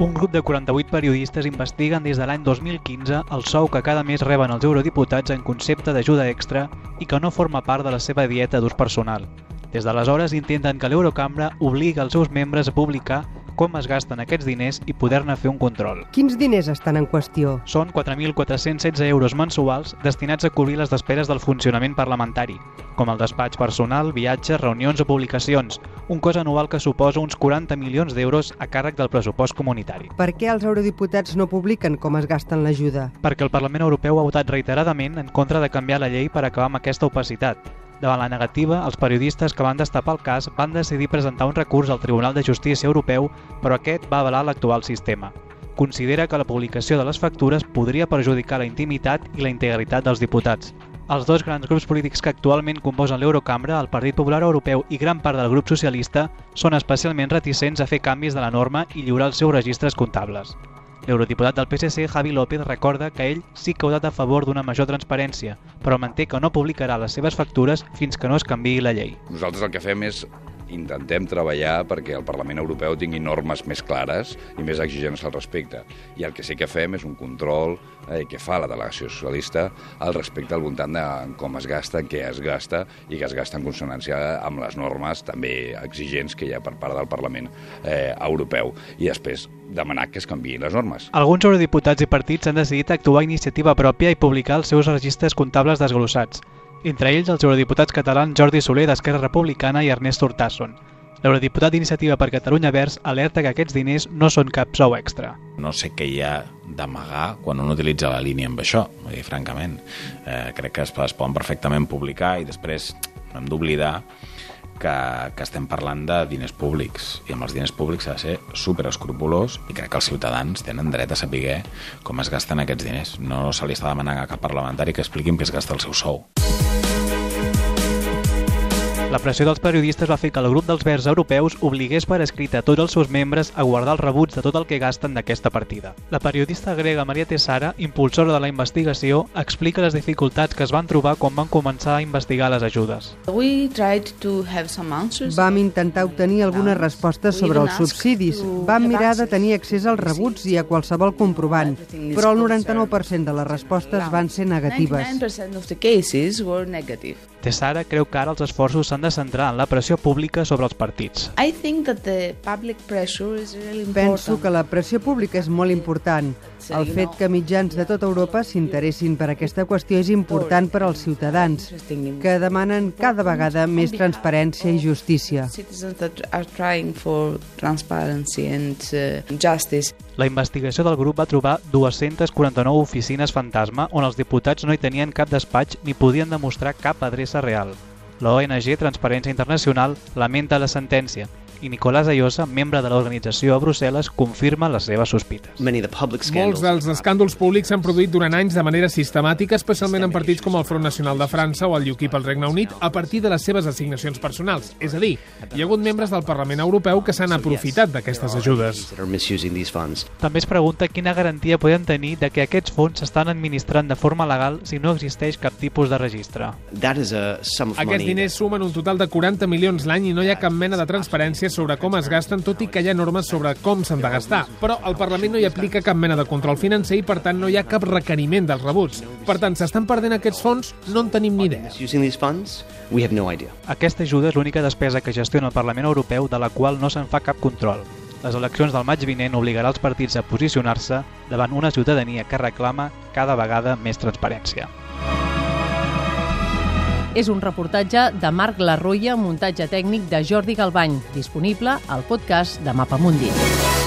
Un grup de 48 periodistes investiguen des de l'any 2015 el sou que cada mes reben els eurodiputats en concepte d'ajuda extra i que no forma part de la seva dieta d'ús personal. Des d'aleshores intenten que l'Eurocambra obligui els seus membres a publicar com es gasten aquests diners i poder-ne fer un control. Quins diners estan en qüestió? Són 4.416 euros mensuals destinats a cobrir les despeses del funcionament parlamentari, com el despatx personal, viatges, reunions o publicacions, un cost anual que suposa uns 40 milions d'euros a càrrec del pressupost comunitari. Per què els eurodiputats no publiquen com es gasten l'ajuda? Perquè el Parlament Europeu ha votat reiteradament en contra de canviar la llei per acabar amb aquesta opacitat, Davant la negativa, els periodistes que van destapar el cas van decidir presentar un recurs al Tribunal de Justícia Europeu, però aquest va avalar l'actual sistema. Considera que la publicació de les factures podria perjudicar la intimitat i la integritat dels diputats. Els dos grans grups polítics que actualment composen l'Eurocambra, el Partit Popular Europeu i gran part del grup socialista, són especialment reticents a fer canvis de la norma i lliurar els seus registres comptables. L'eurodiputat del PSC, Javi López, recorda que ell sí que ha votat a favor d'una major transparència, però manté que no publicarà les seves factures fins que no es canviï la llei. Nosaltres el que fem és intentem treballar perquè el Parlament Europeu tingui normes més clares i més exigents al respecte. I el que sí que fem és un control eh, que fa la delegació socialista al respecte al voltant de com es gasta, què es gasta i que es gasta en consonància amb les normes també exigents que hi ha per part del Parlament eh, Europeu. I després demanar que es canviïn les normes. Alguns eurodiputats i partits han decidit actuar a iniciativa pròpia i publicar els seus registres comptables desglossats, entre ells els eurodiputats catalans Jordi Soler d'Esquerra Republicana i Ernest Hurtasson. L'eurodiputat d'Iniciativa per Catalunya Verds alerta que aquests diners no són cap sou extra. No sé què hi ha d'amagar quan un utilitza la línia amb això, vull dir, francament. Eh, crec que es, poden perfectament publicar i després hem d'oblidar que, que estem parlant de diners públics i amb els diners públics s'ha de ser super i crec que els ciutadans tenen dret a saber com es gasten aquests diners. No se li està demanant a cap parlamentari que expliquin què es gasta el seu sou. La pressió dels periodistes va fer que el grup dels Verds europeus obligués per escrit a tots els seus membres a guardar els rebuts de tot el que gasten d'aquesta partida. La periodista grega Maria Tessara, impulsora de la investigació, explica les dificultats que es van trobar quan van començar a investigar les ajudes. Vam intentar obtenir algunes respostes sobre els subsidis. Vam mirar de tenir accés als rebuts i a qualsevol comprovant, però el 99% de les respostes van ser negatives. Tessara creu que ara els esforços s'han de centrar en la pressió pública sobre els partits. Penso que la pressió pública és molt important. El fet que mitjans de tota Europa s'interessin per aquesta qüestió és important per als ciutadans, que demanen cada vegada més transparència i justícia. La investigació del grup va trobar 249 oficines fantasma on els diputats no hi tenien cap despatx ni podien demostrar cap adreça real. La ONG Transparència Internacional lamenta la sentència i Nicolás Ayosa, membre de l'organització a Brussel·les, confirma les seves sospites. Molts dels escàndols públics s'han produït durant anys de manera sistemàtica, especialment en partits com el Front Nacional de França o el UKIP al Regne Unit, a partir de les seves assignacions personals. És a dir, hi ha hagut membres del Parlament Europeu que s'han aprofitat d'aquestes ajudes. També es pregunta quina garantia poden tenir de que aquests fons s'estan administrant de forma legal si no existeix cap tipus de registre. Aquests diners sumen un total de 40 milions l'any i no hi ha cap mena de transparència sobre com es gasten, tot i que hi ha normes sobre com s'han de gastar. Però el Parlament no hi aplica cap mena de control financer i, per tant, no hi ha cap requeriment dels rebuts. Per tant, s'estan perdent aquests fons? No en tenim ni idea. Aquesta ajuda és l'única despesa que gestiona el Parlament Europeu de la qual no se'n fa cap control. Les eleccions del maig vinent obligarà els partits a posicionar-se davant una ciutadania que reclama cada vegada més transparència. És un reportatge de Marc Larroia, muntatge tècnic de Jordi Galbany, disponible al podcast de Mapamundi.